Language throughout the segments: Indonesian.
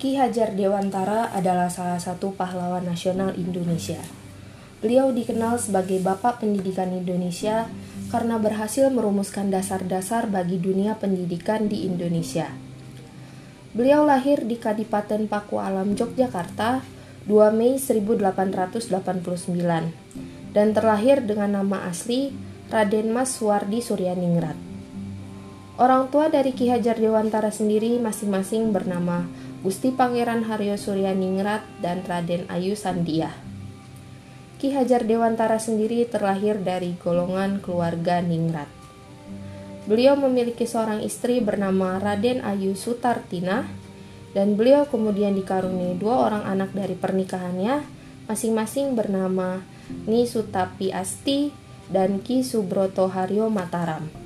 Ki Hajar Dewantara adalah salah satu pahlawan nasional Indonesia. Beliau dikenal sebagai Bapak Pendidikan Indonesia karena berhasil merumuskan dasar-dasar bagi dunia pendidikan di Indonesia. Beliau lahir di Kadipaten Paku Alam, Yogyakarta, 2 Mei 1889 dan terlahir dengan nama asli Raden Mas Suwardi Suryaningrat. Orang tua dari Ki Hajar Dewantara sendiri masing-masing bernama Gusti Pangeran Haryo Suryaningrat dan Raden Ayu Sandiah. Ki Hajar Dewantara sendiri terlahir dari golongan keluarga Ningrat. Beliau memiliki seorang istri bernama Raden Ayu Sutartina dan beliau kemudian dikaruniai dua orang anak dari pernikahannya, masing-masing bernama Ni Sutapi Asti dan Ki Subroto Haryo Mataram.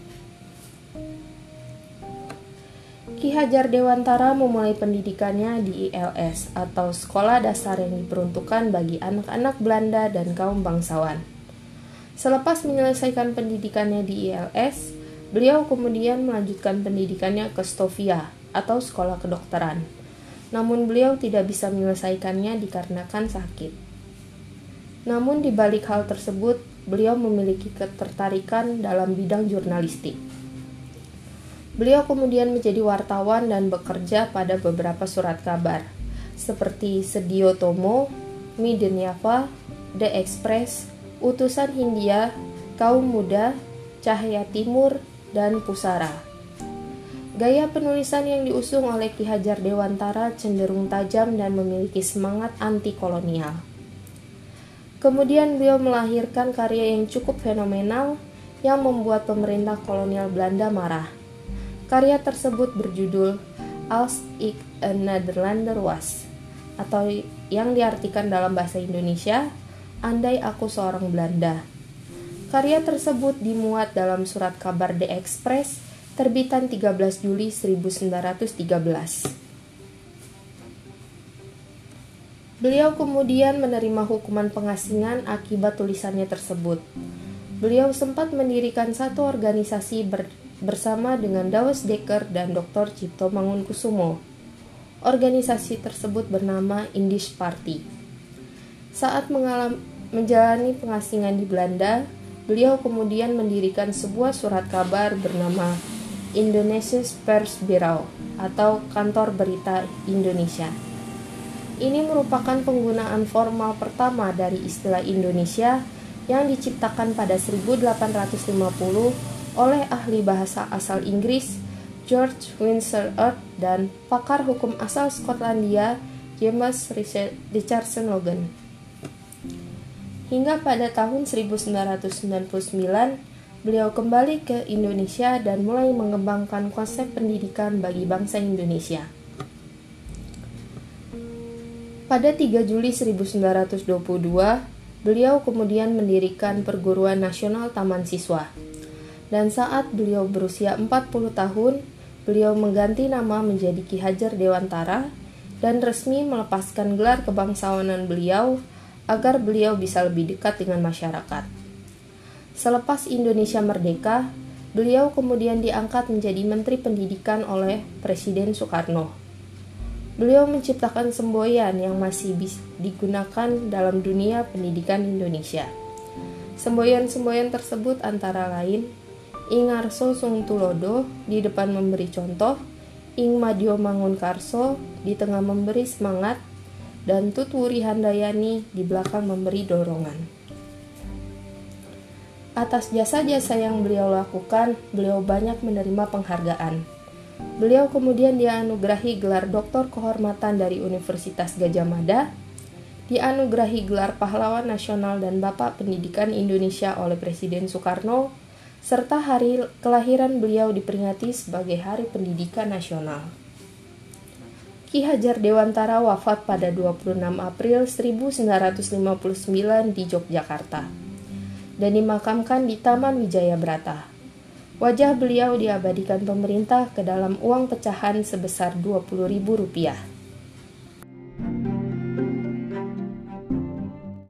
Ki Hajar Dewantara memulai pendidikannya di ILS atau Sekolah Dasar yang diperuntukkan bagi anak-anak Belanda dan kaum bangsawan. Selepas menyelesaikan pendidikannya di ILS, beliau kemudian melanjutkan pendidikannya ke Stovia atau Sekolah Kedokteran. Namun beliau tidak bisa menyelesaikannya dikarenakan sakit. Namun di balik hal tersebut, beliau memiliki ketertarikan dalam bidang jurnalistik. Beliau kemudian menjadi wartawan dan bekerja pada beberapa surat kabar, seperti Sedio Tomo, Mideniava, The Express, Utusan Hindia, Kaum Muda, Cahaya Timur, dan Pusara. Gaya penulisan yang diusung oleh Ki Hajar Dewantara cenderung tajam dan memiliki semangat anti-kolonial. Kemudian beliau melahirkan karya yang cukup fenomenal yang membuat pemerintah kolonial Belanda marah Karya tersebut berjudul Als ik een Nederlander was atau yang diartikan dalam bahasa Indonesia Andai aku seorang Belanda. Karya tersebut dimuat dalam surat kabar The Express terbitan 13 Juli 1913. Beliau kemudian menerima hukuman pengasingan akibat tulisannya tersebut. Beliau sempat mendirikan satu organisasi ber bersama dengan Dawes Dekker dan Dr. Cipto Mangunkusumo. Organisasi tersebut bernama Indies Party. Saat mengalami, menjalani pengasingan di Belanda, beliau kemudian mendirikan sebuah surat kabar bernama Indonesia Pers Bureau atau Kantor Berita Indonesia. Ini merupakan penggunaan formal pertama dari istilah Indonesia yang diciptakan pada 1850 oleh ahli bahasa asal Inggris George Windsor Earp dan pakar hukum asal Skotlandia James Richardson Logan. Hingga pada tahun 1999, beliau kembali ke Indonesia dan mulai mengembangkan konsep pendidikan bagi bangsa Indonesia. Pada 3 Juli 1922, beliau kemudian mendirikan Perguruan Nasional Taman Siswa dan saat beliau berusia 40 tahun, beliau mengganti nama menjadi Ki Hajar Dewantara dan resmi melepaskan gelar kebangsawanan beliau agar beliau bisa lebih dekat dengan masyarakat. Selepas Indonesia merdeka, beliau kemudian diangkat menjadi Menteri Pendidikan oleh Presiden Soekarno. Beliau menciptakan semboyan yang masih digunakan dalam dunia pendidikan Indonesia. Semboyan-semboyan tersebut antara lain Ingarso Sung Tulodo di depan memberi contoh, Ing Madio Mangun Karso di tengah memberi semangat, dan Tutwuri Handayani di belakang memberi dorongan. Atas jasa-jasa yang beliau lakukan, beliau banyak menerima penghargaan. Beliau kemudian dianugerahi gelar doktor kehormatan dari Universitas Gajah Mada, dianugerahi gelar pahlawan nasional dan Bapak Pendidikan Indonesia oleh Presiden Soekarno, serta hari kelahiran beliau diperingati sebagai Hari Pendidikan Nasional. Ki Hajar Dewantara wafat pada 26 April 1959 di Yogyakarta dan dimakamkan di Taman Wijaya Brata. Wajah beliau diabadikan pemerintah ke dalam uang pecahan sebesar Rp20.000.